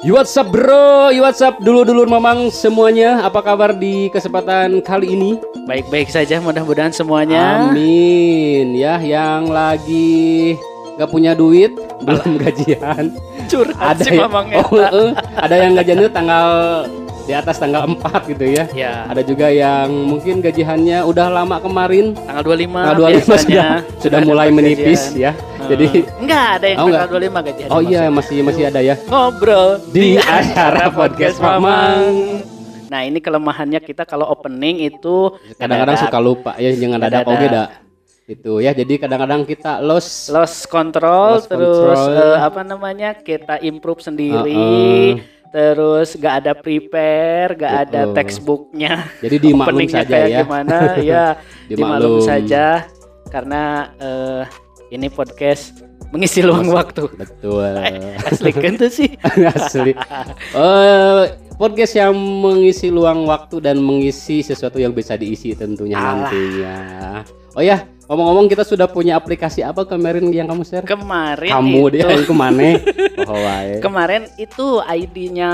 You what's up bro, you what's up? Dulu-dulur mamang semuanya. Apa kabar di kesempatan kali ini? Baik-baik saja mudah-mudahan semuanya. Amin. Ya yang lagi gak punya duit Belum gajian. Curhat Ada si yang, Mamang oh, Eta. eh, Ada yang gajiannya tanggal di atas tanggal 4 gitu ya? Ya, Ada juga yang mungkin gajiannya udah lama kemarin. Tanggal 25 Tanggal 25 biasanya. sudah, sudah mulai menipis gajian. ya Jadi enggak ada yang Oh, enggak. tanggal 25 gajian Oh iya masih masih ada ya. Ngobrol Di acara podcast Mamang. Nah, ini kelemahannya kita kalau opening itu kadang-kadang suka lupa. Ya jangan ada oke dah. Itu ya. Jadi kadang-kadang kita lost. Lost control Lost terus control. eh, apa namanya kita improve sendiri. Uh-uh. terus gak ada prepare gak ada Betul. textbooknya. Jadi dimaklum saja kayak ya. gimana? Ya Dimaklum. dimaklum saja. Karena eh, ini podcast mengisi luang waktu. betul. Asli kan tuh sih. Asli. Eh, podcast yang mengisi luang waktu dan mengisi sesuatu yang bisa diisi tentunya Alah. nantinya. Oh ya ngomong-ngomong kita sudah punya aplikasi apa kemarin yang kamu share? Kemarin kamu itu. dia yang ke mana? Oh wae. kemarin itu ID-nya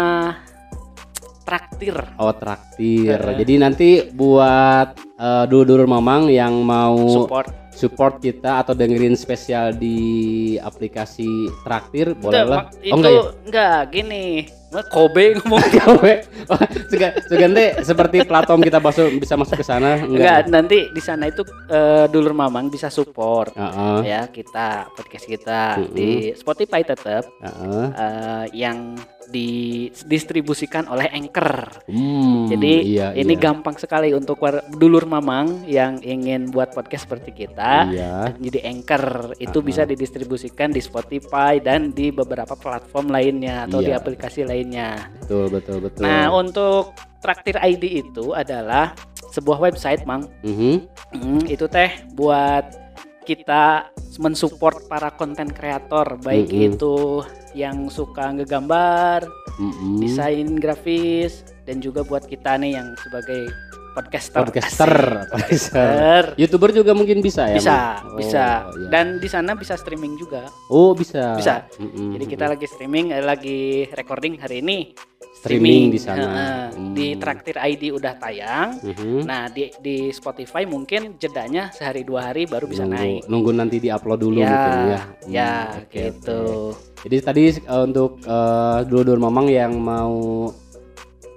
traktir. Oh traktir. Heeh. Jadi nanti buat eh, dulur-dulur mamang yang mau support support kita atau dengerin spesial di aplikasi traktir boleh lah. Oh enggak ya? enggak gini Kobe ngomong Kowe. Oh, sega- segante seperti platform kita masuk bisa masuk ke sana enggak enggak? nanti di sana itu eh, dulur mamang bisa support Heeh. ya kita podcast kita Mm-mm. di Spotify tetap Heeh. eh, yang didistribusikan oleh Anchor. Hmm, Jadi iya, ini iya. gampang sekali untuk dulur mamang yang ingin buat podcast seperti kita. Iya. Jadi Anchor itu Aha. bisa didistribusikan di Spotify dan di beberapa platform lainnya atau di Iya. aplikasi lainnya. Betul betul betul. Nah, untuk Traktir ID itu adalah sebuah website, Mang. Mhm. Hmm, itu teh buat kita mensupport para konten kreator baik Mm-mm. itu yang suka ngegambar, Mhm. desain grafis dan juga buat kita nih yang sebagai podcaster. Podcaster, Asik, podcaster. YouTuber juga mungkin bisa ya? Bisa? Oh, bisa. iya. Dan di sana bisa streaming juga. Oh bisa. Bisa. Mm-mm. Jadi kita lagi streaming, eh, lagi recording hari ini. Streaming di sana. Heeh. Hmm. Di Traktir ID udah tayang. Mhm. Nah, di di Spotify mungkin jedanya sehari dua hari baru bisa nunggu, naik. nunggu nanti diupload dulu ya, gitu ya. ya Hmm, oke, gitu. oke. Jadi tadi eh, untuk eh, dulur-dulur mamang yang mau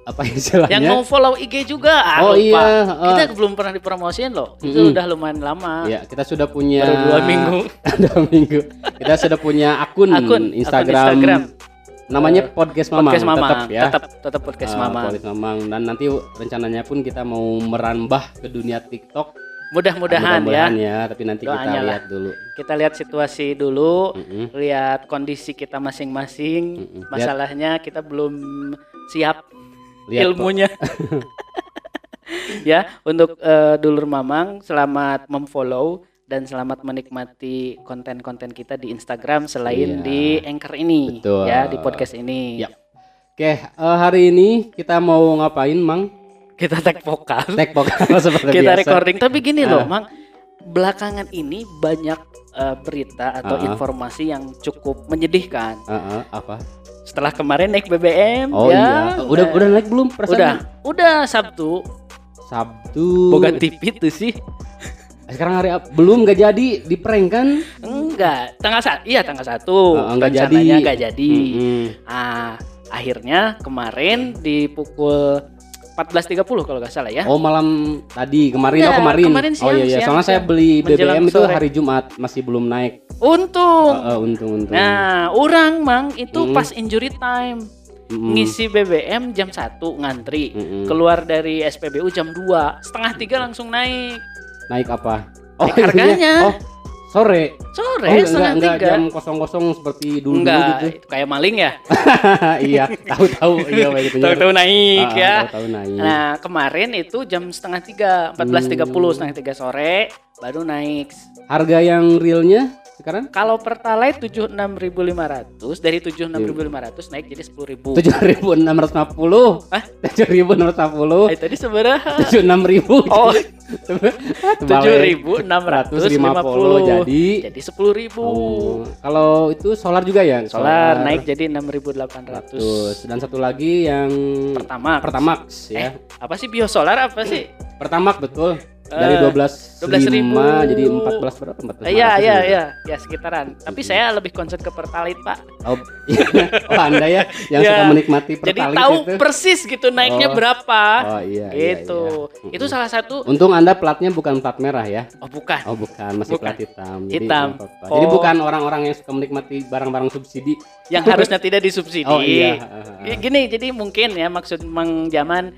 apa istilahnya? Yang mau follow IG juga, ah, Oh lupa. iya, Kita eh. belum pernah dipromosiin loh. Itu Mm-mm. udah lumayan lama. Ya, kita sudah punya Baru dua minggu. dua minggu. Kita sudah punya akun, Akun Instagram. akun Instagram. Namanya podcast mamang, podcast Mamang, tetap ya. tetap tetap podcast Eh, Mamang. Podcast mamang dan nanti rencananya pun kita mau merambah ke dunia TikTok. Mudah-mudahan ya. Ya, tapi nanti kita Doanya lah. lihat dulu. Kita lihat situasi dulu, Mm-mm. lihat kondisi kita masing-masing. Mm-mm. Lihat- Masalahnya kita belum siap Lihat ilmunya. ya, untuk eh, dulur Mamang selamat memfollow dan selamat menikmati konten-konten kita di Instagram selain Iya. di Anchor ini Betul. ya, di podcast ini. Yap. Oke, eh, hari ini kita mau ngapain, Mang? Kita tag vokal. Tag vokal seperti kita biasa. recording. Tapi gini loh, Ah. Mang. Belakangan ini banyak eh, berita atau Ah. informasi yang cukup menyedihkan. Heeh, apa? Setelah kemarin naik BBM Oh ya. iya. Udah nah, udah naik belum perasaan? udah udah Sabtu Sabtu. boga TV tuh sih Sekarang hari belum nggak jadi di prank kan? enggak tanggal satu iya tanggal satu Ah, enggak Rencananya jadi. enggak jadi Mm-mm. ah akhirnya kemarin di pukul 14.30 kalau nggak salah ya Oh malam tadi kemarin Enggak, oh kemarin. kemarin oh iya iya. siang, Soalnya saya siang. beli Menjelang BBM itu sore. hari Jumat masih belum naik. untung Heeh, untung untung. nah orang mang itu Mm. pas injury time Mm-mm. ngisi BBM jam 1 ngantri Mm-mm. keluar dari SPBU jam 2 setengah tiga langsung naik naik apa? Naik iya. harganya. Oh sore. sore Oh, enggak, setengah enggak, tiga jam kosong-kosong seperti dulu enggak gitu. itu kayak maling ya iya, tahu-tahu iya kayak gitu. tahu-tahu naik ya Tahu-tahu naik. nah kemarin itu jam setengah tiga 14.30 Hmm. setengah tiga sore baru naik Harga yang realnya sekarang? Kalau Pertalite 76.500 dari 76.500 naik jadi 10.000. 7.650. Hah? 7.650. Eh, tadi seberapa? 76.000. Oh, Terbalik. 7.650 jadi jadi 10.000. Oh, kalau itu solar juga ya? Solar naik jadi 6.800. 100. Dan satu lagi yang Pertamax. Pertamax Eh, ya. apa sih biosolar apa sih? Pertamax betul. Dari Eh, 12 12.000. jadi 14 berapa? 14 Eh, Iya, iya, iya, ya sekitaran. Tapi saya lebih concern ke Pertalite, Pak. Oh, oh Anda ya yang Ya, suka menikmati Jadi pertalite tahu itu. persis gitu naiknya Oh. berapa. Oh iya, iya, gitu. iya. Itu salah satu Untung Anda platnya bukan plat merah ya. Oh, bukan. Oh bukan, masih Bukan. plat hitam. Hitam. nggak apa-apa. Jadi Oh. bukan orang-orang yang suka menikmati barang-barang subsidi. Yang harusnya tidak disubsidi. Oh iya. Ya, Gini, jadi mungkin ya maksud Mang Jaman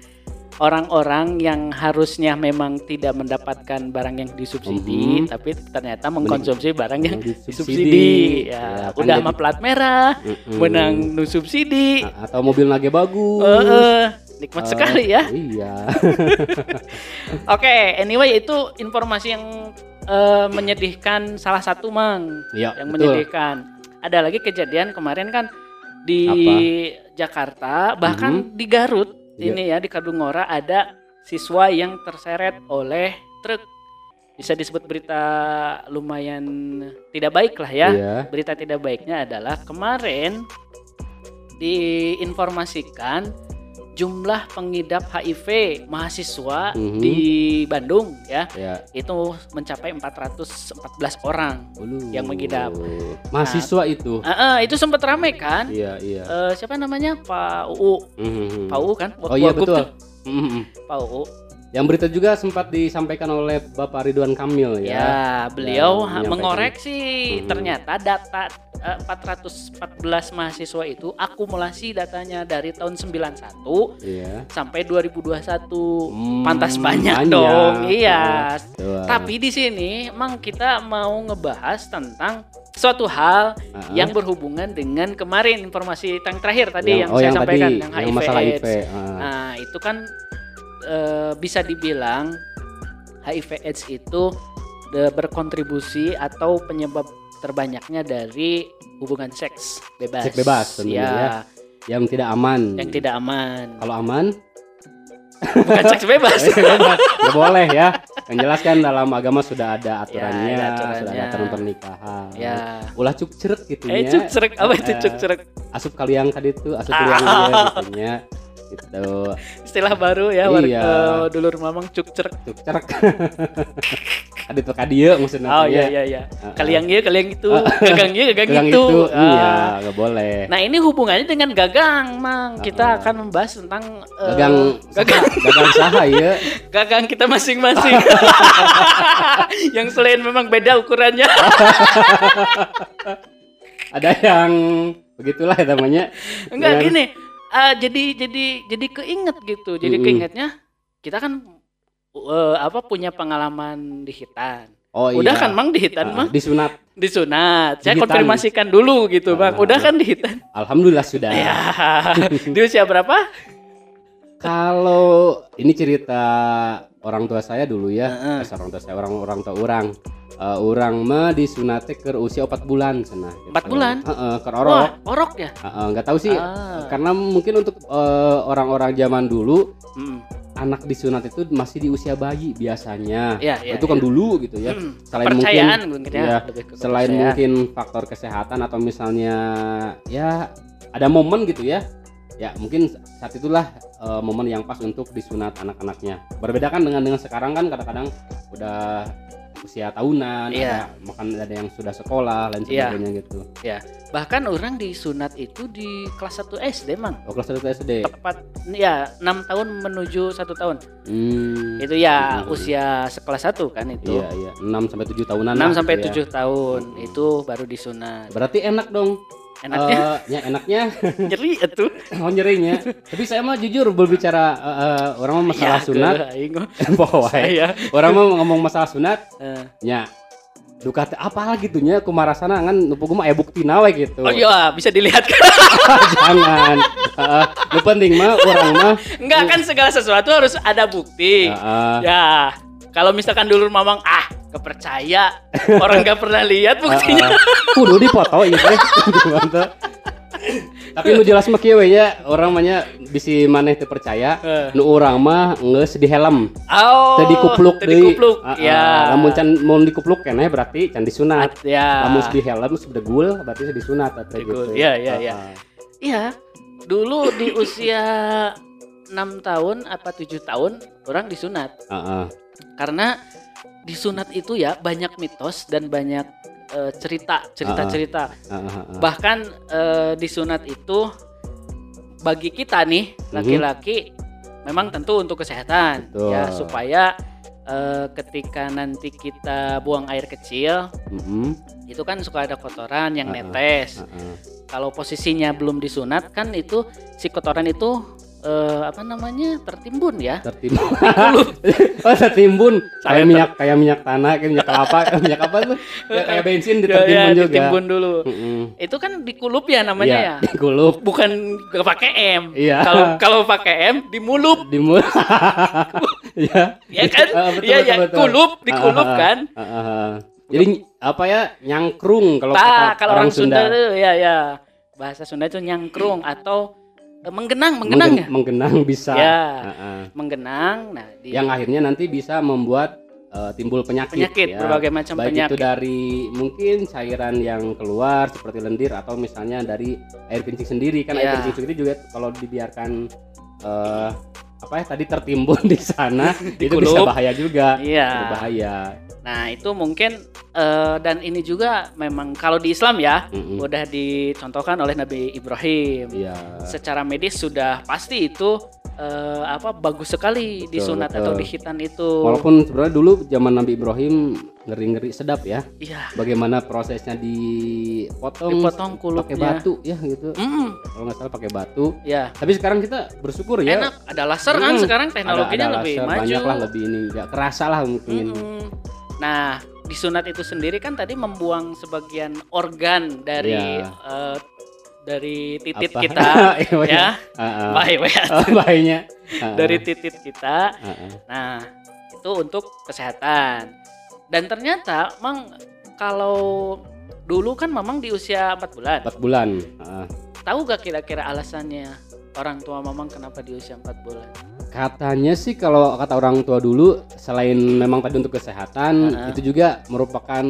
orang-orang yang harusnya memang tidak mendapatkan barang yang disubsidi, Mhm. tapi ternyata mengkonsumsi barang yang disubsidi. Ya, Ya, kan udah sama plat merah, Mm-mm. menang nu subsidi. A- Atau mobil nage bagus. Eh, eh, nikmat Eh, sekali ya. Iya. Oke, anyway itu informasi yang eh, menyedihkan salah satu mang Iya, yang betul. menyedihkan. Ada lagi kejadian kemarin kan di Jakarta bahkan di Garut. Ini ya di Kadungora ada siswa yang terseret oleh truk. Bisa disebut berita lumayan tidak baik lah ya. Iya. Berita tidak baiknya adalah kemarin diinformasikan jumlah pengidap HIV mahasiswa Mhm. di Bandung ya Ya. itu mencapai 414 orang. Ulu. Yang mengidap. Mahasiswa itu. Ah, ah, itu sempat ramai kan? Iya, iya. Eh, siapa namanya? Pak UU. Mhm. Pak UU kan? Oh iya betul. tuh. Mhm. Pak UU. Yang berita juga sempat disampaikan oleh Bapak Ridwan Kamil Ya, ya. beliau mengoreksi Mhm. ternyata data eh, 414 mahasiswa itu akumulasi datanya dari tahun 91 Iya. sampai 2021. Hmm, Pantas banyak, banyak. dong. Iya. Betul. Tapi di sini emang kita mau ngebahas tentang suatu hal Ah, yang berhubungan dengan kemarin informasi yang terakhir tadi yang, oh, saya yang sampaikan tadi, yang yang HIV masalah AIDS. HIV. ah. Nah, itu kan eh, bisa dibilang HIV AIDS itu berkontribusi atau penyebab terbanyaknya dari hubungan seks bebas. Seks bebas, tentunya ya, ya. Yang tidak aman. yang tidak aman. Kalau aman, Bukan seks bebas. bebas. Boleh ya. Yang jelas kan dalam agama sudah ada aturannya, ada aturannya. sudah ada aturan pernikahan. ya. Ulah cuk cerek gitu Eh, ya. cuk cerek apa itu Eh, cuk cerek? Asup kaliang tadi tuh, asup Ah. kaliang dia gitu. Gitu. Istilah baru ya, war- Iya. eh, dulur mamang cuk cerek. Cuk cerek. Adi tuh kadia maksudnya. Oh ya. iya iya iya. Ah. Kaliang iya, kaliang itu, gagang iya, gagang itu. itu, Ah. iya, nggak boleh. Nah ini hubungannya dengan gagang, mang. Kita ah. akan membahas tentang eh, gagang gagang, gagang saha ya. gagang kita masing-masing. yang selain memang beda ukurannya. Ada yang begitulah ya namanya. Enggak Dengan- gini. Ah, jadi jadi jadi keinget gitu. Jadi Mm-mm. keingetnya kita kan eh, apa punya pengalaman di hitan. Oh Udah iya. kan mang di hitan Ah, mang disunat. disunat. Saya Di konfirmasikan dulu gitu bang. Ah. Udah kan di hitan. Alhamdulillah sudah. Ya. di usia berapa? Kalau ini cerita orang tua saya dulu ya, Heeh. Eh, orang tua saya orang orang tua orang. Eh, orang mah disunate ke usia 4 bulan gitu. Empat bulan? Heeh, ke Wah, orok. orok ya. Heeh, nggak tahu sih Ah. karena mungkin untuk eh, orang-orang zaman dulu Mm. anak disunat itu masih di usia bayi biasanya. Iya, iya, itu kan dulu gitu ya. Hmm, Selain mungkin mungkin ya, ke selain mungkin faktor kesehatan atau misalnya ya ada momen gitu ya ya mungkin saat itulah eh, momen yang pas untuk disunat anak-anaknya berbeda kan dengan dengan sekarang kan kadang-kadang udah usia tahunan Iya. ada makan ada yang sudah sekolah lain Iya. sebagainya gitu. Bahkan orang disunat itu di kelas 1 SD mang. Oh kelas satu SD tepat ya enam tahun menuju satu tahun. Hmm, itu ya Hmm. usia sekelas 1 kan itu. Iya iya. 6 sampai 7 tahunan 6 lah sampai gitu ya. 7 tahun itu baru disunat. Berarti enak dong enaknya? Eh, ya enaknya. Nyeri itu oh nyerinya. Tapi saya mah jujur berbicara eh, eh, orang mah masalah Ya, sunat mah. Wae. saya. Orang mau ngomong masalah sunat eh, nya duka teh apa gitu nya? Kumarasana kan nu mah aya buktina we gitu. Oh iya bisa dilihat. Kan jangan nu penting mah orang mah. Enggak kan segala sesuatu harus ada bukti. Heeh. ya kalau misalkan dulu mamang ah gak percaya orang gak pernah lihat buktinya. Ah, ah. kudu dipoto Mantap. tapi nu jelas mah kieu nya orang mah nya bisi maneh teu percaya Eh. nu urang mah geus di helm. Oh teu dikupluk teu deui. dikupluk. Ah, ya. Lamun can mau dikupluk keneh berarti can disunat. At- ya. Lamun di helm sudah gul berarti sudah disunat atau Digul. gitu. Iya, iya, iya. Iya, dulu di usia 6 tahun apa tujuh tahun orang disunat. Ah, ah. karena disunat itu ya banyak mitos dan banyak eh, cerita cerita cerita Ah, ah, ah. bahkan eh, disunat itu bagi kita nih Mhm. laki-laki memang tentu untuk kesehatan Betul. ya supaya eh, ketika nanti kita buang air kecil Mm-mm. itu kan suka ada kotoran yang Ah, ah. netes Ah, ah. kalau posisinya belum disunat kan itu si kotoran itu eh, apa namanya? Tertimbun ya? Tertimbun. Oh tertimbun. Kayak minyak kayak minyak tanah kayak minyak kelapa minyak apa tuh? Ya, kayak bensin Ya, ditertimbun ya, juga. ditimbun dulu. Mm-mm. itu kan dikulup ya namanya Iya, ya? digulup bukan pakai M. Iya. kalau kalau pakai M dimulup. Di mulut ya ya kan? Ah, betul, ya betul, ya betul. kulup dikulup Ah, ah, kan? Ah, ah, ah. jadi apa ya? Nyangkrung kalau kata kalau orang Sunda, tuh ya ya. Bahasa Sunda itu nyangkrung atau menggenang menggenang ya Menggen- menggenang bisa Ya. Ah. menggenang nah di yang akhirnya nanti bisa membuat eh, timbul penyakit, penyakit ya. berbagai macam baik penyakit itu dari mungkin cairan yang keluar seperti lendir atau misalnya dari air kencing sendiri kan air Iya. kencing sendiri juga kalau dibiarkan eh, apa ya tadi tertimbun di sana itu bisa bahaya juga iya berbahaya Nah, itu mungkin eh, dan ini juga memang kalau di Islam ya Mm-mm. udah dicontohkan oleh Nabi Ibrahim. iya Secara medis sudah pasti itu eh, apa bagus sekali disunat betul. atau dihitan itu. walaupun sebenarnya dulu zaman Nabi Ibrahim ngeri-ngeri sedap ya Iya, bagaimana prosesnya dipotong dipotong pakai kulupnya. batu ya gitu Mm, kalau nggak salah pakai batu ya. tapi sekarang kita bersyukur ya Enak, ada laser kan Hmm, sekarang ada, teknologinya ada lebih laser, maju. banyak lah lebih ini nggak kerasa lah mungkin Mm-mm. Nah, disunat itu sendiri kan tadi membuang sebagian organ dari Iya. eh, dari titit Apa? kita Iya, iya. ya. Ah, ah. Baik, baik. Oh, baiknya Ah, ah. dari titit kita. Ah. Nah, itu untuk kesehatan. Dan ternyata, Mang, kalau dulu kan Mamang di usia 4 bulan. empat bulan ah. Tahu gak kira-kira alasannya orang tua Mamang kenapa di usia 4 bulan? Katanya sih kalau kata orang tua dulu selain memang tadi untuk kesehatan ah. itu juga merupakan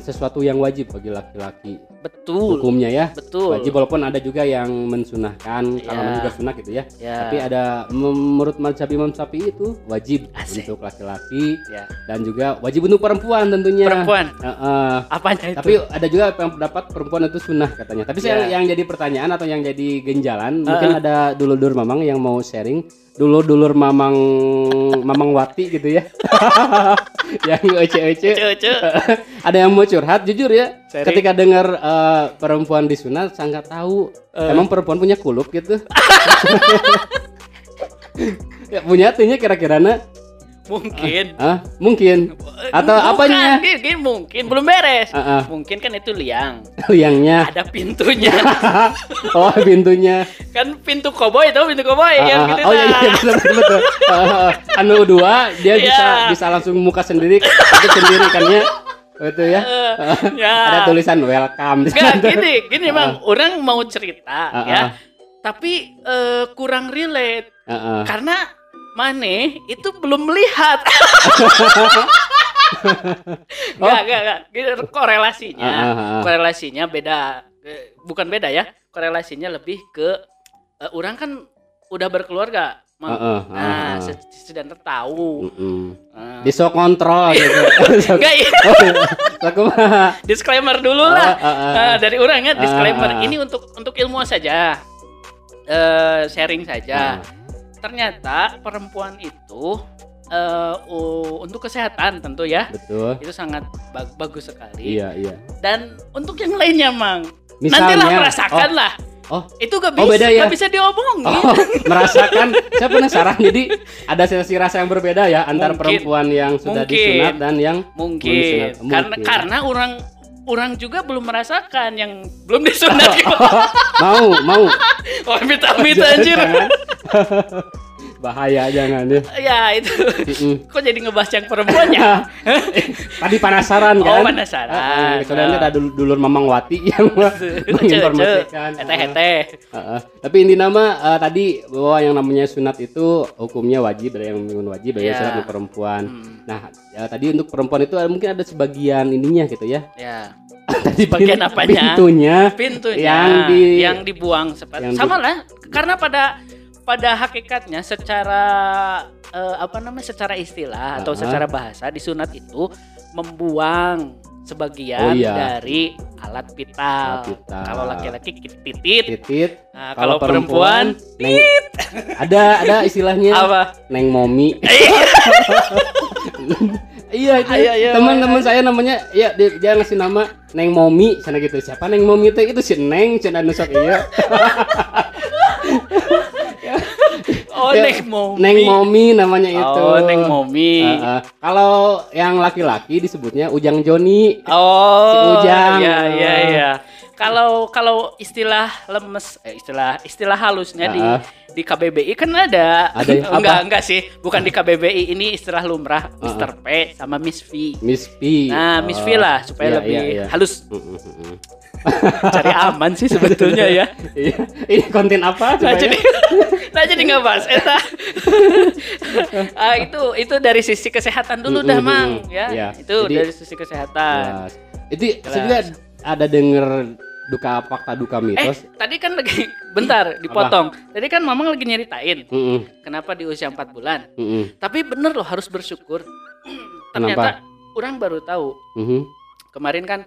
sesuatu yang wajib bagi laki-laki Betul. hukumnya ya Betul. wajib walaupun ada juga yang mensunahkan kalau Ya. juga sunah gitu ya Ya. tapi ada menurut mazhab Imam Syafi'i itu wajib Asik. untuk laki-laki ya. dan juga wajib untuk perempuan tentunya Perempuan. Heeh. Apanya itu? tapi ada juga yang pendapat perempuan itu sunnah katanya tapi saya Ya. yang jadi pertanyaan atau yang jadi genjalan Ah, mungkin ada dulur-dulur mamang yang mau sharing dulur-dulur mamang mamang wati gitu ya. Yang ece-ece. Ada yang mau curhat? Jujur ya Sharing. ketika dengar eh, perempuan disunat saya nggak tahu. Eh. emang perempuan punya kulup gitu? Ya punya tuhnya kira-kira Mungkin. ah mungkin Atau Bukan, apanya? Gini, mungkin belum beres. Ah, ah. Mungkin kan itu liang. liangnya Ada pintunya. oh pintunya kan pintu koboi tahu pintu koboi Ah, yang gitu oh iya iya betul betul. Ah, ah. anu dua dia Iya. bisa bisa langsung muka sendiri itu sendiri kan ya itu ya Eh, ya. ada tulisan welcome sana. gini, gini bang, orang mau cerita Ah, ya, ah. tapi eh, kurang relate Ah, ah. karena Mane itu belum melihat. Enggak, enggak, enggak. Gini, Korelasinya, Ah, ah, ah. korelasinya beda, Eh, bukan beda ya. Korelasinya lebih ke eh, orang kan udah berkeluarga, Mang. Ah, ah, Nah, ah, ah. se- sedang tahu. Mm-mm. Nah. di sok kontrol gitu Enggak, ini oh, iya. Disclaimer dulu lah. Ah, ah, ah. Nah, dari orang ya disclaimer. Ah, ah. Ini untuk untuk ilmu saja, Eh, sharing saja. Ah. Ternyata perempuan itu eh, u- untuk kesehatan tentu ya betul itu sangat ba- bagus sekali. iya iya Dan untuk yang lainnya, mang, Misalnya- nantilah merasakan lah. oh Itu gak Oh, bisa, beda ya? gak bisa diomongin. Oh, merasakan. Saya penasaran. Jadi ada sensasi rasa yang berbeda ya antara Mungkin. perempuan yang sudah Mungkin. disunat dan yang Mungkin. Belum disunat. Karena Mungkin. karena orang orang juga belum merasakan yang belum disunat. mau mau. oh, amit-amit anjir. Bahaya jangan ya Ya itu. Mm-mm. Kok jadi ngebahas yang perempuannya? tadi penasaran Oh, kan penasaran. Heeh, soalnya Ah. ada dul- dulur Mamang Wati yang menginformasikan Hete hete. Heeh. tapi inti nama eh, tadi bahwa yang namanya sunat itu hukumnya wajib ada yang menggunakan wajib ada yang Ya. sunat untuk perempuan Hmm, nah ya, tadi untuk perempuan itu ada- mungkin ada sebagian ininya gitu ya ya. tadi Sebagian pin- apanya? pintunya Pintunya Yang di- yang dibuang sepat. yang di- Sama lah karena pada pada hakikatnya secara eh, apa namanya secara istilah atau Ah. secara bahasa disunat itu membuang sebagian Oh, iya. dari alat vital. Alat vital. Kalau laki-laki titit, titit nah, kalau, perempuan, neng, ada ada istilahnya apa? neng momi iya itu Ayo, ayo, teman-teman saya namanya ya dia, dia ngasih nama neng momi sana gitu siapa neng momi itu itu si neng cina nusok iya Oh, Ya, neng momi. neng momi namanya itu Oh, neng momi. Eh, eh. kalau yang laki-laki disebutnya ujang joni Oh, Si Ujang. Iya, iya, iya. Kalau kalau istilah lemes eh, istilah istilah halusnya di Ah. di KBBI kan ada. Ada ya? enggak, Apa? enggak sih. Bukan di KBBI ini istilah lumrah Mr. P sama Miss V. Miss P Nah, Miss V Oh, lah supaya iya, lebih iya, iya. halus. Mm, mm, mm, mm. Cari aman sih sebetulnya ya. Iya. ini konten apa Nah ya? jadi, nah jadi nggak bahas eta. Ah, itu itu dari sisi kesehatan dulu dah Mm, mm, mang mm. ya. Iya. Itu Jadi- dari sisi kesehatan. Jelas. Itu juga ada denger duka fakta duka Eh, mitos. tadi kan lagi bentar dipotong. Tadi kan Mamang lagi nyeritain Mm-mm, kenapa di usia 4 bulan. mm-mm, Tapi bener loh harus bersyukur. Ternyata orang baru tahu. mhm. Kemarin kan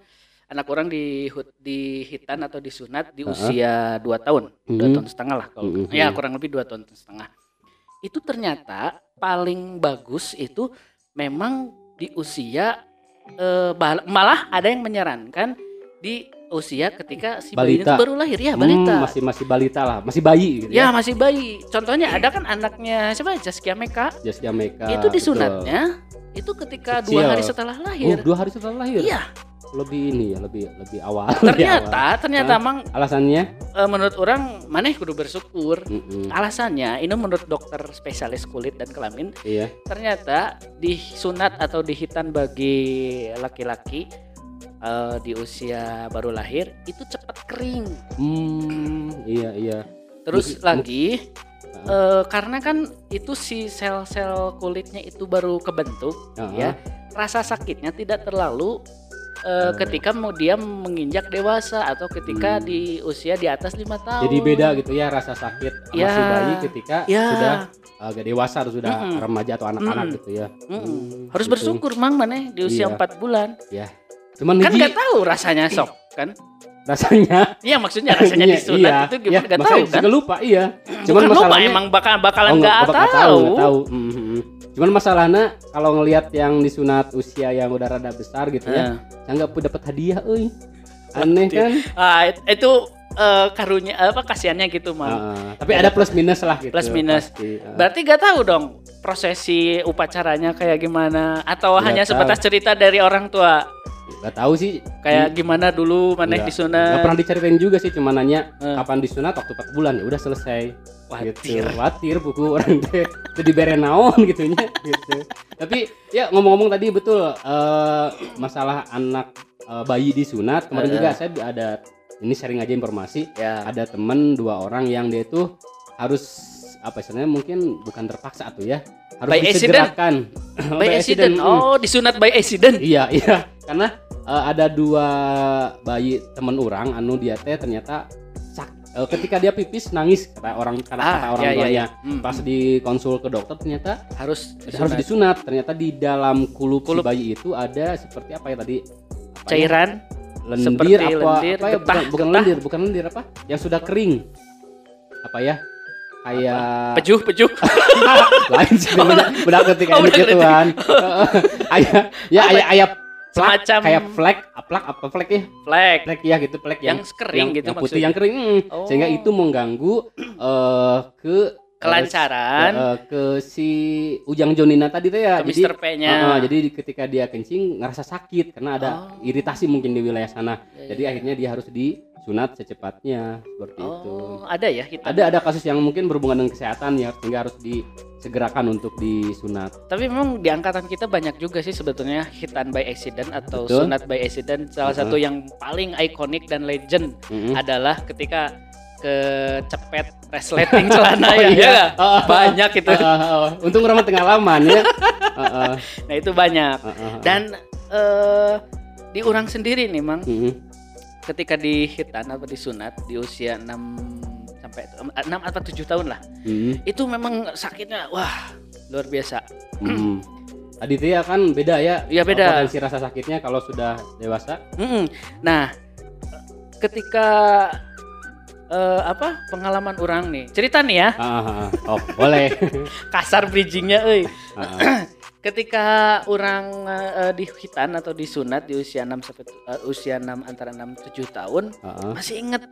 anak orang di di hitan atau disunat di Ha-ha. usia 2 tahun, dua Mhm. tahun setengah lah kalau. Mhm. Ya, kurang lebih 2 tahun setengah. Itu ternyata paling bagus itu memang di usia eh, malah ada yang menyarankan di usia ketika si bayi itu baru lahir ya Hmm, balita. masih masih balita lah, masih bayi gitu Ya ya. masih bayi. Contohnya ada kan anaknya siapa? Zaskia Meka. Just Jamaica. itu betul. disunatnya itu ketika Kecil. dua hari setelah Oh, lahir. dua hari setelah lahir. Iya. Lebih ini ya, lebih lebih awal. lebih awal. Ternyata ternyata Hah? emang alasannya eh, menurut orang maneh kudu bersyukur. Mm-mm, Alasannya ini menurut dokter spesialis kulit dan kelamin iya. ternyata disunat atau dihitan bagi laki-laki eh, di usia baru lahir itu cepat kering. Hmm, iya iya. Terus Mungkin- lagi eh, karena kan itu si sel-sel kulitnya itu baru kebentuk Heeh. ya rasa sakitnya tidak terlalu eh, Oh. ketika mau dia menginjak dewasa atau ketika Hmm. di usia di atas lima tahun. Jadi beda gitu ya rasa sakit Ya. masih bayi ketika Ya. sudah agak dewasa atau sudah Mm-mm. remaja atau anak-anak Mm-mm. gitu ya. Mm-mm. Hmm, Harus gitu. bersyukur mang mana di usia Iya. empat bulan. Cuman Kan nggak tahu rasanya sok kan? rasanya Iya maksudnya rasanya disunat iya, itu iya, gimana nggak makanya tahu kan? lupa iya. Cuman lupa masalahnya- emang bakal bakalan Oh, nggak bakal tahu. nggak tahu. Mm, mm, mm. Cuman masalahnya kalau ngelihat yang disunat usia yang udah rada besar gitu ya, Nah. nggak dapat dapat hadiah, euy. Aneh kan? Ah, it- itu eh, karunya apa kasihannya gitu mang. Heeh. tapi ada plus minus lah gitu. Plus minus. pasti. Heeh. Berarti gak tahu dong prosesi upacaranya kayak gimana atau Nggak hanya tahu. sebatas cerita dari orang tua Nggak tahu sih. kayak gimana dulu Nggak- disunat. nggak pernah diceritain juga sih, cuma nanya Eh. kapan disunat waktu 4 bulan ya udah selesai. Watir. gitu watir buku orang teh itu dibere naon gitunya gitu tapi ya ngomong-ngomong tadi betul eh, masalah anak eh, bayi disunat kemarin Eh. juga saya ada ini sharing aja informasi Ya. ada temen dua orang yang dia itu harus apa istilahnya mungkin bukan terpaksa tuh ya harus By accident? disegerakan By accident. Oh, disunat by accident. Iya, iya. Karena eh, ada dua bayi temen orang anu dia teh ternyata sak, eh, ketika dia pipis nangis kata orang kata, kata orang ya, ya, tuanya. ya. Hmm, Pas hmm. di konsul ke dokter ternyata harus harus disunat. Ternyata di dalam kulup, Kulup. si bayi itu ada seperti apa ya tadi? Apa ya? cairan lendir seperti apa lendir, apa ya? getah, bukan, bukan getah. lendir, bukan lendir apa? Yang sudah kering. Apa ya? Kayak pejuh pejuh lain sih Oh, bedak bedak ketika oh, bedak gituan. ayah ya ayah ayah plak, Semacam- kayak flek, plak apa flek ya? flag Flek ya gitu flek yang yang kering yang, gitu yang putih maksudnya. yang kering mm. Oh. sehingga itu mengganggu eh ke kelancaran eh, ke si Ujang Jonina tadi teh ya. ke Jadi Mr. P-nya. Heeh, jadi di- ketika dia kencing ngerasa sakit karena ada Oh. iritasi mungkin di wilayah sana. Ya, Jadi ya. akhirnya dia harus disunat secepatnya seperti itu. Oh, ada ya hitam. Ada ada kasus yang mungkin berhubungan dengan kesehatan ya sehingga harus disegerakan untuk disunat. Tapi memang di angkatan kita banyak juga sih sebetulnya hitan by accident atau Betul. sunat by accident. Salah Heeh. satu yang paling ikonik dan legend Mm-mm. adalah ketika kecepet resleting celana Oh, ya, iya. ya nggak? Oh, banyak itu. Ah, ah, ah. Untung orang pengalaman ya. Ah, ah, Nah itu banyak. ah, ah, ah. Dan eh, di orang sendiri nih, mang, Mm-mm. ketika di hitan atau disunat di usia 6 sampai 6 atau 7 tahun lah, Mm-mm. itu memang sakitnya wah luar biasa. Mm. Aditya kan beda ya. Iya, beda. Potensi rasa sakitnya kalau sudah dewasa. Mm-mm. Nah, ketika eh, apa pengalaman orang nih cerita nih ya ah. Oh, boleh. kasar bridgingnya. Ah, ah. ketika orang eh, di hitan atau disunat di usia 6 sampai eh, usia 6 antara 6 7 tahun Ah, ah. masih inget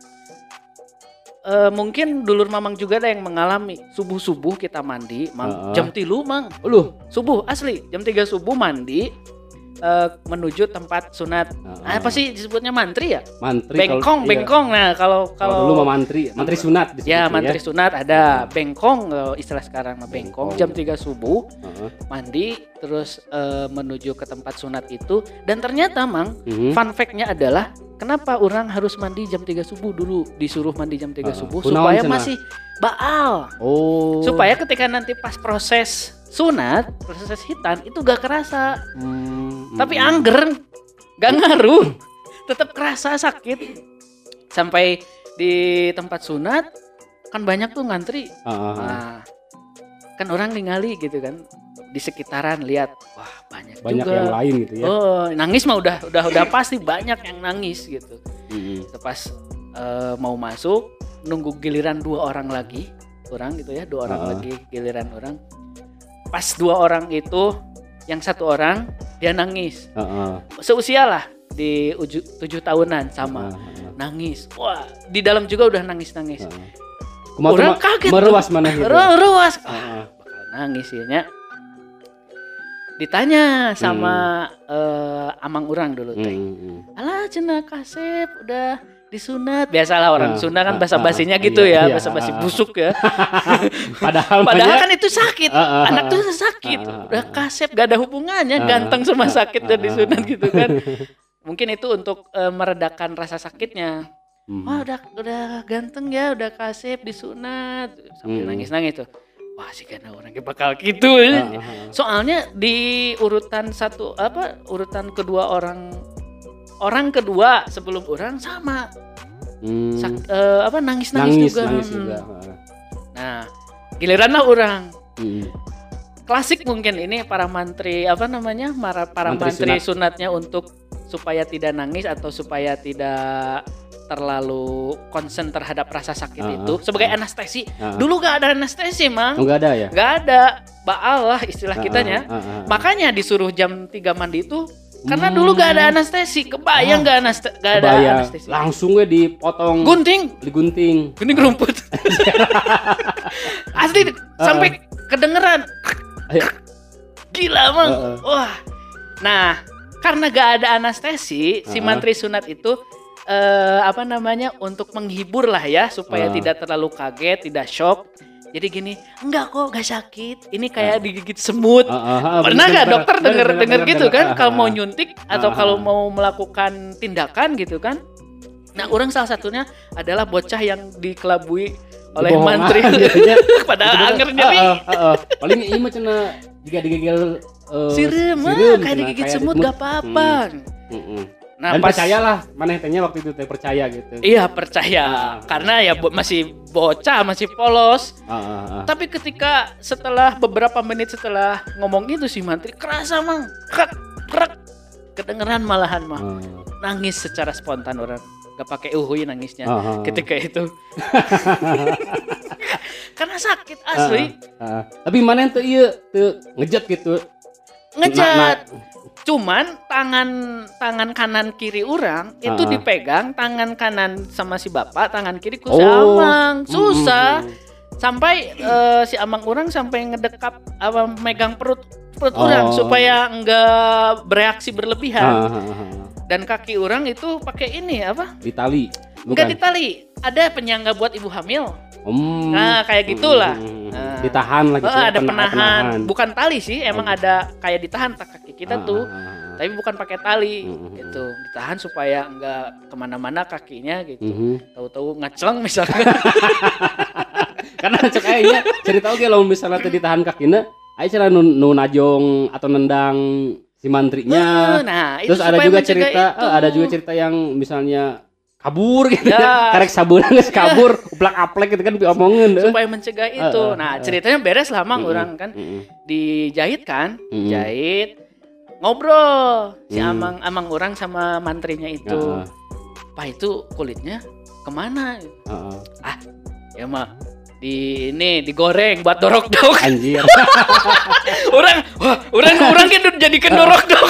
Eh, mungkin dulur mamang juga ada yang mengalami subuh subuh kita mandi mang Heeh. jam tilu mang Loh. subuh asli jam 3 subuh mandi eh, menuju tempat sunat Heeh. apa sih disebutnya mantri ya Mantri bengkong kalau- iya. bengkong nah kalau Kalau dulu mah mantri, mantri sunat disebutnya ya mantri sunat ada bengkong eh, istilah sekarang mah bengkong Bengkong. jam 3 subuh Heeh. mandi terus eh, menuju ke tempat sunat itu dan ternyata mang Mhm. fun fact-nya adalah kenapa orang harus mandi jam 3 subuh dulu disuruh mandi jam 3 Ah, subuh supaya masih baal Oh. supaya ketika nanti pas proses sunat proses hitan itu gak kerasa Hmm, tapi mm. angger gak ngaruh tetap kerasa sakit sampai di tempat sunat kan banyak tuh ngantri Ah, ah, ah. nah kan orang ningali gitu kan di sekitaran lihat wah banyak, banyak juga yang lain gitu ya. oh nangis mah udah udah udah pasti banyak yang nangis gitu Mhm. Itu pas eh, mau masuk nunggu giliran dua orang lagi orang gitu ya dua orang Ah. lagi giliran orang pas dua orang itu yang satu orang dia nangis Ah, ah. seusia lah di uju- tujuh tahunan sama Ah, ah, nangis wah di dalam juga udah nangis nangis ah. Kumaha tuh, Orang kaget meruas mana gitu. ruas Ah, ah. bakal nangis ya nya. ditanya sama eh, amang orang dulu teh Hmm, hmm. alah cenah kasep udah disunat biasalah orang Ah, Sunda kan ah, basa basinya ah, gitu iya, ya iya, basa basi ah. busuk ya Padahal padahal kan itu sakit Ah, ah, anak tuh sakit Ah, ah, udah ah. kasep gak ada hubungannya Ah, ganteng sama sakit dan ah, disunat gitu kan mungkin itu untuk eh, meredakan rasa sakitnya Hmm. wah udah udah ganteng ya udah kasep disunat sambil Hmm. nangis nangis tuh wah sih karena orangnya bakal gitu. Ah, ah, ah. soalnya di urutan satu apa urutan kedua orang orang kedua sebelum orang sama Hmm. Sak- eh, apa nangis nangis, nangis juga nangis Hmm. juga. Ah. nah giliran lah orang Hmm. klasik mungkin ini para mantri apa namanya para para Mantri mantri, sunatnya untuk supaya tidak nangis atau supaya tidak terlalu konsen terhadap rasa sakit Ah, itu sebagai ah. anestesi ah. dulu gak ada anestesi mang Oh, nggak ada ya? nggak ada baal lah istilah Ah, kitanya ah, ah, ah. makanya disuruh jam 3 mandi itu karena Hmm. dulu gak ada anestesi kebayang Ah. gak, aneste- gak ada Kebayang. anestesi Langsung gue dipotong, gunting digunting. gunting rumput asli sampai kedengeran Ayo. gila mang Heeh. wah nah karena gak ada anestesi si Heeh. mantri sunat itu eh, apa namanya untuk menghibur lah ya supaya Heeh. tidak terlalu kaget tidak shock jadi gini enggak kok gak sakit ini kayak digigit semut Ah, ah, ah, Pernah nggak dokter denger bener, denger gitu kan Ah, kalau ah. mau nyuntik atau Ah, kalau ah. mau melakukan tindakan gitu kan? Nah, orang salah satunya adalah bocah yang dikelabui oleh mantri pada anger Ah, nyeri. ah, ah, ah. Paling mah cenah jika digigil eh, Sirem, ah, sirem, kayak digigit semut gak apa-apa. Hmm, hmm, hmm. Nah, Dan pas percayalah, mana tehnya waktu itu teh percaya gitu. Iya, percaya. Ah. Karena ya bo- masih bocah, masih polos. Ah, ah, ah. Tapi ketika setelah beberapa menit setelah ngomong itu si mantri kerasa mang, krek, krek. Kedengeran malahan mah. Ah, Nangis secara spontan orang. Gak pakai uhui nangisnya. ah, ah. ketika itu karena sakit asli Ah, ah. Tapi mana tuh iya tuh ngejat gitu. ngejat cuman tangan tangan kanan kiri orang itu dipegang tangan kanan sama si bapak tangan kiri ku Oh. samang susah. Hmm, sampai eh, si amang orang sampai ngedekap apa megang perut perut Oh. orang supaya enggak bereaksi berlebihan. Ah. dan kaki orang itu pakai ini apa? Di tali enggak bukan? ditali ada penyangga buat ibu hamil Hmm. nah kayak gitulah Hmm, hmm, hmm. Nah. ditahan lagi Eh, ada penahan bukan tali sih emang Oh. ada kayak ditahan tak kaki kita tuh Ah, tapi bukan pakai tali Mm-mm. gitu ditahan supaya enggak ke mana-mana kakinya gitu Mhm. tahu-tahu ngacleng misalkan karena cek kayaknya cerita oke kalau misalnya tadi tahan kakinya ayo cara nu, nu najong atau nendang si mantrinya nah itu terus ada juga cerita itu. eh, ada juga cerita yang misalnya kabur gitu Ya. ya. karek sabun geus kabur uplak aplek gitu kan diomongin supaya mencegah itu Eh, eh, nah eh. ceritanya beres lah mang Mm-mm. orang kan Mm-mm. dijahit kan Mm-mm. jahit ngobrol si Hmm. amang amang orang sama mantrinya itu Heeh, pak itu kulitnya ke mana heeh. ya mah di ini digoreng buat dorok dok anjir. Orang wah orang orang kan jadikan dorok dok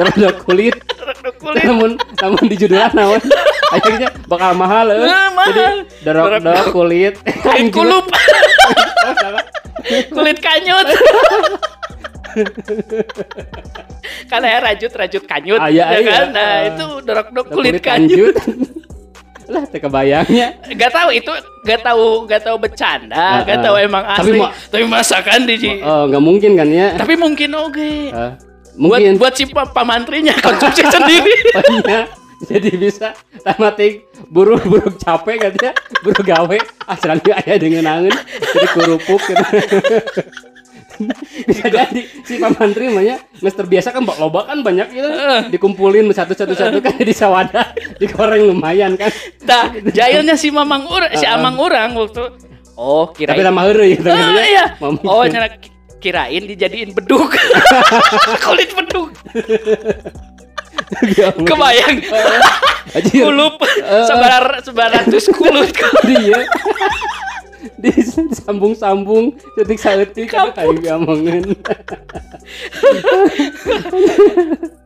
ada kulit. Dorok dok kulit. Namun namun di judulan namun. Akhirnya bakal mahal eh. Eh, mahal. jadi dorok Dorok dorok kulit kulit kulup. Kulit kanyut. Kan ya rajut rajut kanyut Ah, iya, ya iya. kan? Nah Ah. itu dorok dok kulit, kanyut lah kebayangnya. Gak tahu itu gak tahu gak tahu bercanda Ah, gak ah. tahu emang Tapi asli. ma- tapi masakan di oh nggak mungkin kan ya? Tapi mungkin oke. Eh, buat mungkin. buat si pa- pamantrinya konsumsi sendiri. Iya. jadi bisa tamatik buru buru capek katanya buru gawe. Ah serangga aya dengan angin jadi kurupuk gitu bisa jadi si pamantri namanya geus terbiasa kan bak loba kan banyak gitu. Dikumpulin satu satu satu kan jadi sawada digoreng lumayan kan. Nah jahilnya si mamang urang si amang urang waktu. Oh tapi kirain lama heureuy gitu Ah, iya. Oh nyana ki- kirain dijadiin beduk. Kulit beduk. Kebayang. Kulup. Sebar sebar ratus kulut. Dia disambung-sambung detik saeutik kan kayak diomongin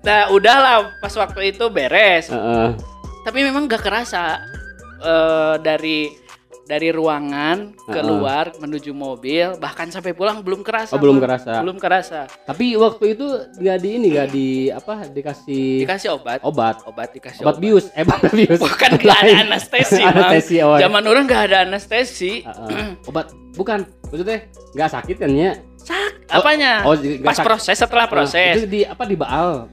nah udahlah pas waktu itu beres. Heeh. tapi memang gak kerasa eh, dari dari ruangan keluar menuju mobil bahkan sampai pulang belum kerasa Oh, belum kerasa. belum kerasa. Tapi waktu itu nggak di ini nggak di apa dikasih dikasih obat. Obat. Obat dikasih obat bius. Eh bukan bius. Bukan gak ada anestesi anestesi oh, ya. zaman orang gak ada anestesi. Heeh. obat bukan. Maksudnya nggak sakit kan ya sak Oh, apanya oh, nggak pas proses setelah Nah, proses. itu di apa di baal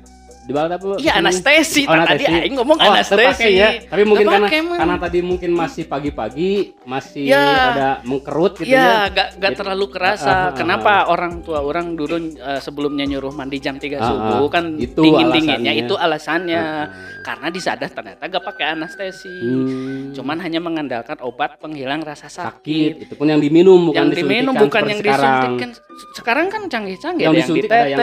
di baal apa iya anestesi Oh, tadi anestesi. aing ngomong Oh, anestesi ya. Tapi mungkin karena karena tadi mungkin masih pagi-pagi, masih Ya. ada mengkerut gitu Ya, ya. gak, terlalu Ah, kerasa. ah, Kenapa orang tua orang dulu eh, sebelumnya nyuruh mandi jam 3 Ah, subuh kan Itu dingin dinginnya alasannya. itu alasannya. Karena di sadar ternyata gak pakai anestesi. Hmm. Cuman hanya mengandalkan obat penghilang rasa sakit. sakit. Itu pun yang diminum bukan yang diminum bukan yang sekarang. disuntikan. Sekarang kan canggih-canggih Yang yang ada yang-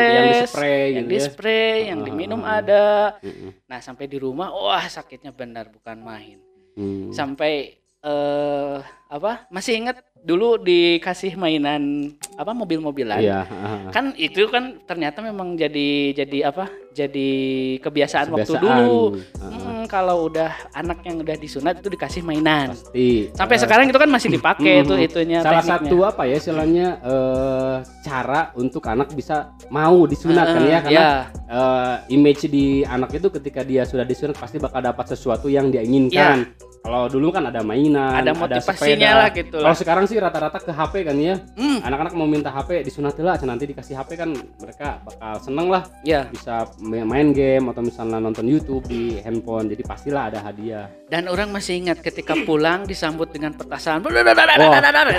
yang ditetes, dispray yang gitu ya. dispray, yang diminum ah, ah. ada. Mm-mm. Nah, sampai di rumah wah sakitnya benar bukan main. Hmm. Sampai eh apa? Masih ingat dulu dikasih mainan apa mobil-mobilan. Iya, kan itu kan ternyata memang jadi jadi apa jadi kebiasaan, waktu Kebiasaan. dulu Ah, ah. Hmm, kalau udah anak yang udah disunat itu dikasih mainan Pasti. sampai Eh, sekarang itu kan masih dipakai tuh itunya salah tekniknya. satu apa ya istilahnya eh, cara untuk anak bisa mau disunat kan Eh, ya karena ya. eh, image di anak itu ketika dia sudah disunat pasti bakal dapat sesuatu yang dia inginkan. Kalau dulu kan ada mainan, Ada motivasinya sepeda. lah gitu. Kalau sekarang sih rata-rata ke HP kan ya. Hmm, Anak-anak mau minta HP disunat lah, nanti dikasih HP kan mereka bakal seneng lah ya bisa main game atau misalnya nonton YouTube di handphone. Jadi pastilah ada hadiah. dan orang masih ingat ketika pulang disambut dengan petasan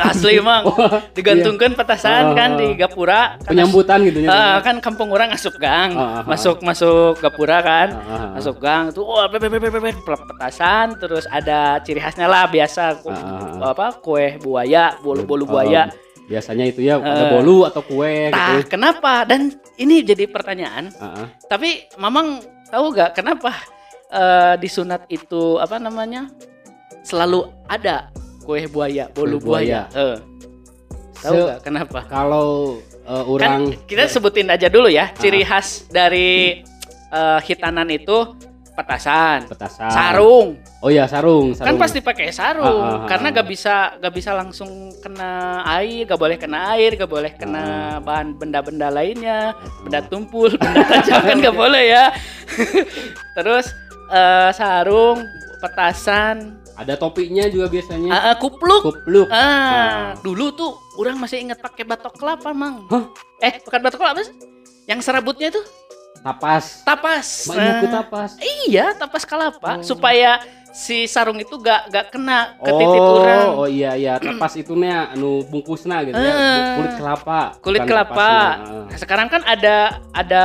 asli emang digantungkan petasan Oh, kan oh. di gapura Kan Penyambutan gitu ya. Ah, kan kampung orang asup gang, Ah, ah, ah. masuk masuk gapura kan, Ah, ah, ah. masuk gang tuh, pe- petasan, terus ada ciri khasnya lah biasa Ah, ah, apa kue buaya, bolu bolu buaya. Biasanya itu ya ada Eh. bolu atau kue gitu. Kenapa? Dan ini jadi pertanyaan. Ah. Tapi Mamang tahu gak kenapa eh, di sunat itu apa namanya selalu ada kue buaya, bolu Kue buaya. buaya. Eh, tahu Se- gak kenapa? Kalau kan orang kita sebutin aja dulu ya Ah. ciri khas dari eh, hitanan itu petasan, petasan sarung. oh ya sarung Kan sarung pasti pakai sarung Ah, ah, ah, karena ah. gak bisa gak bisa langsung kena air, gak boleh kena air, gak boleh kena bahan benda-benda lainnya, benda tumpul, benda tajam kan gak boleh ya. Terus eh, sarung, petasan, ada topinya juga biasanya ah, ah, kupluk. kupluk Ah, Ah. dulu tuh orang masih ingat pakai batok kelapa, Mang. Hah? Eh, bukan batok kelapa sih? Yang serabutnya itu tapas tapas. Ibuku Ah, tapas Iya, tapas kelapa Oh. supaya si sarung itu gak gak kena ke oh, titik orang. oh iya iya tapas itu nya anu bungkusna gitu ya Eh. kulit kelapa Kulit kelapa. Nah, sekarang kan ada ada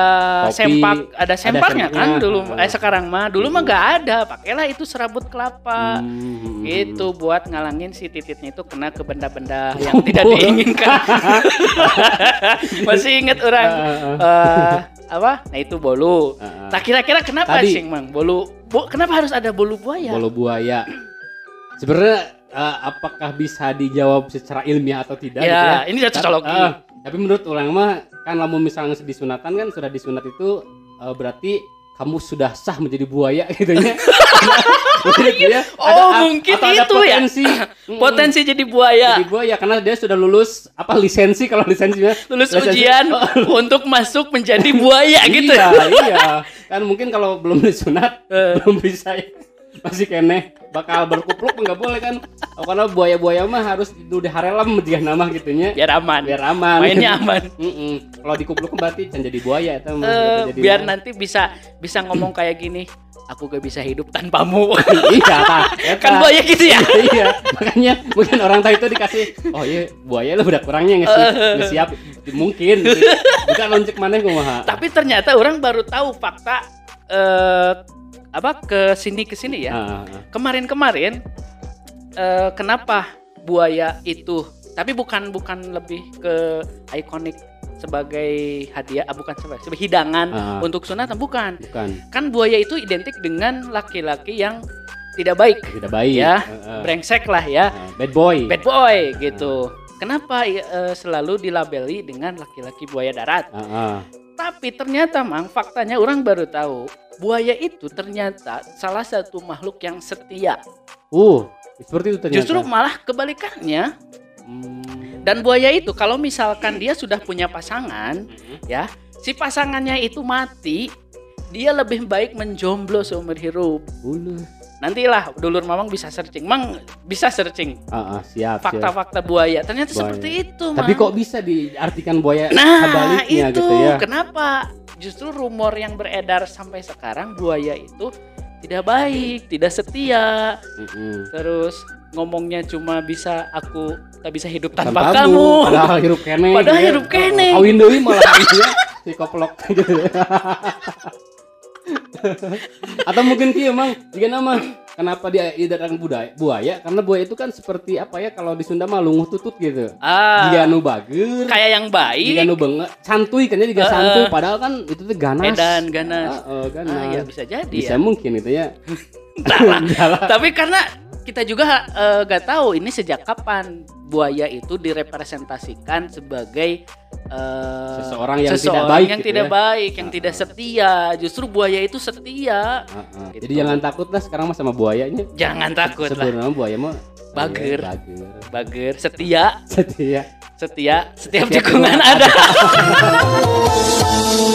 Topi, sempak, ada sempaknya sempaknya. kan dulu. Ah. Eh sekarang mah dulu mah gak ada. Pakailah itu serabut kelapa. Hmm. Gitu buat ngalangin si tititnya itu kena ke benda-benda yang tidak diinginkan. Masih inget orang eh, apa? Nah itu bolu. Ah, ah. Nah kira-kira kenapa Tadi. sih mang bolu? Bu, kenapa harus ada bolu buaya? bolu buaya sebenarnya eh, apakah bisa dijawab secara ilmiah atau tidak gitu ya, ini udah cocologi. Ah, tapi menurut orang mah kan lamun misalnya disunatan kan sudah disunat itu eh, berarti kamu sudah sah menjadi buaya gitu ya. Mungkin ya. Oh, a- mungkin atau ada itu ya. potensi, Mm-mm, Potensi jadi buaya. jadi buaya karena dia sudah lulus apa lisensi kalau lisensinya Lulus lisensi- ujian untuk masuk menjadi buaya gitu. Iya, iya. Kan mungkin kalau belum disunat Eh. belum bisa ya. Masih kene bakal berkupluk nggak boleh kan. Oh, karena buaya-buaya mah harus udah harelam dia nama gitunya. Biar aman. Biar aman. Mainnya aman. Mm-mm. Kalau dikupluk berarti can jadi buaya itu gitu jadinya. biar nanti bisa bisa ngomong kayak gini. Aku gak bisa hidup tanpamu. iya tah, eta. kan buaya gitu ya. iya makanya mungkin orang tahu itu dikasih oh iya buaya lu udah kurangnya nggak sih nggak siap mungkin bukan loncek mana kumaha Tapi ternyata orang baru tahu fakta eh apa ke sini ke sini ya. Ah, ah, ah. Kemarin-kemarin eh kenapa buaya itu tapi bukan bukan lebih ke ikonik sebagai hadiah ah, bukan sebagai, sebagai hidangan Ah. untuk sunatan bukan bukan kan buaya itu identik dengan laki-laki yang tidak baik tidak baik Ya, Eh, eh. brengsek lah ya Ah, bad boy bad boy gitu kenapa eh, selalu dilabeli dengan laki-laki buaya darat Ah, ah. Tapi ternyata mang faktanya orang baru tahu buaya itu ternyata salah satu makhluk yang setia. Uh seperti itu ternyata. Justru malah kebalikannya. Hmm. dan buaya itu kalau misalkan dia sudah punya pasangan ya si pasangannya itu mati dia lebih baik menjomblo seumur hidup Ulu. Nantilah dulur mamang bisa searching. Mang bisa searching. Ah, ah, siap fakta-fakta buaya. Ternyata Buaya. seperti itu tapi Mang. kok bisa diartikan buaya nah sebaliknya itu. gitu ya? Kenapa? Justru rumor yang beredar sampai sekarang buaya itu tidak baik tidak setia. Mm-mm. terus ngomongnya cuma bisa aku tak bisa hidup tanpa, Tanpa kamu. padahal hirup kene Padahal gitu ya. hirup kene. Kawin deui malah gitu ya si koplok. gitu atau mungkin kieu emang jika nama kenapa dia idaran budaya buaya? Karena buaya itu kan seperti apa ya kalau di Sunda mah lunguh tutut gitu. Ah. Jika nu bager kayak yang baik. jika nu benget santuy kan jika Eh, santuy. Padahal kan itu tuh ganas. Edan ganas. Ah, eh, ganas. Ah, ya bisa jadi bisa ya. mungkin itu ya. Entahlah. Entahlah. tapi karena kita juga nggak tahu ini sejak kapan buaya itu direpresentasikan sebagai eh, Seseorang yang tidak seseorang baik yang gitu tidak ya. baik, yang Ah, tidak ah. setia. Justru buaya itu setia. Ah, ah. Gitu. jadi jangan takut lah sekarang mah sama buayanya Jangan takut lah. sebenarnya buaya mah Bager. Iya, bager Bager, setia, setia setia, setiap Setiap tikungan tikungan ada.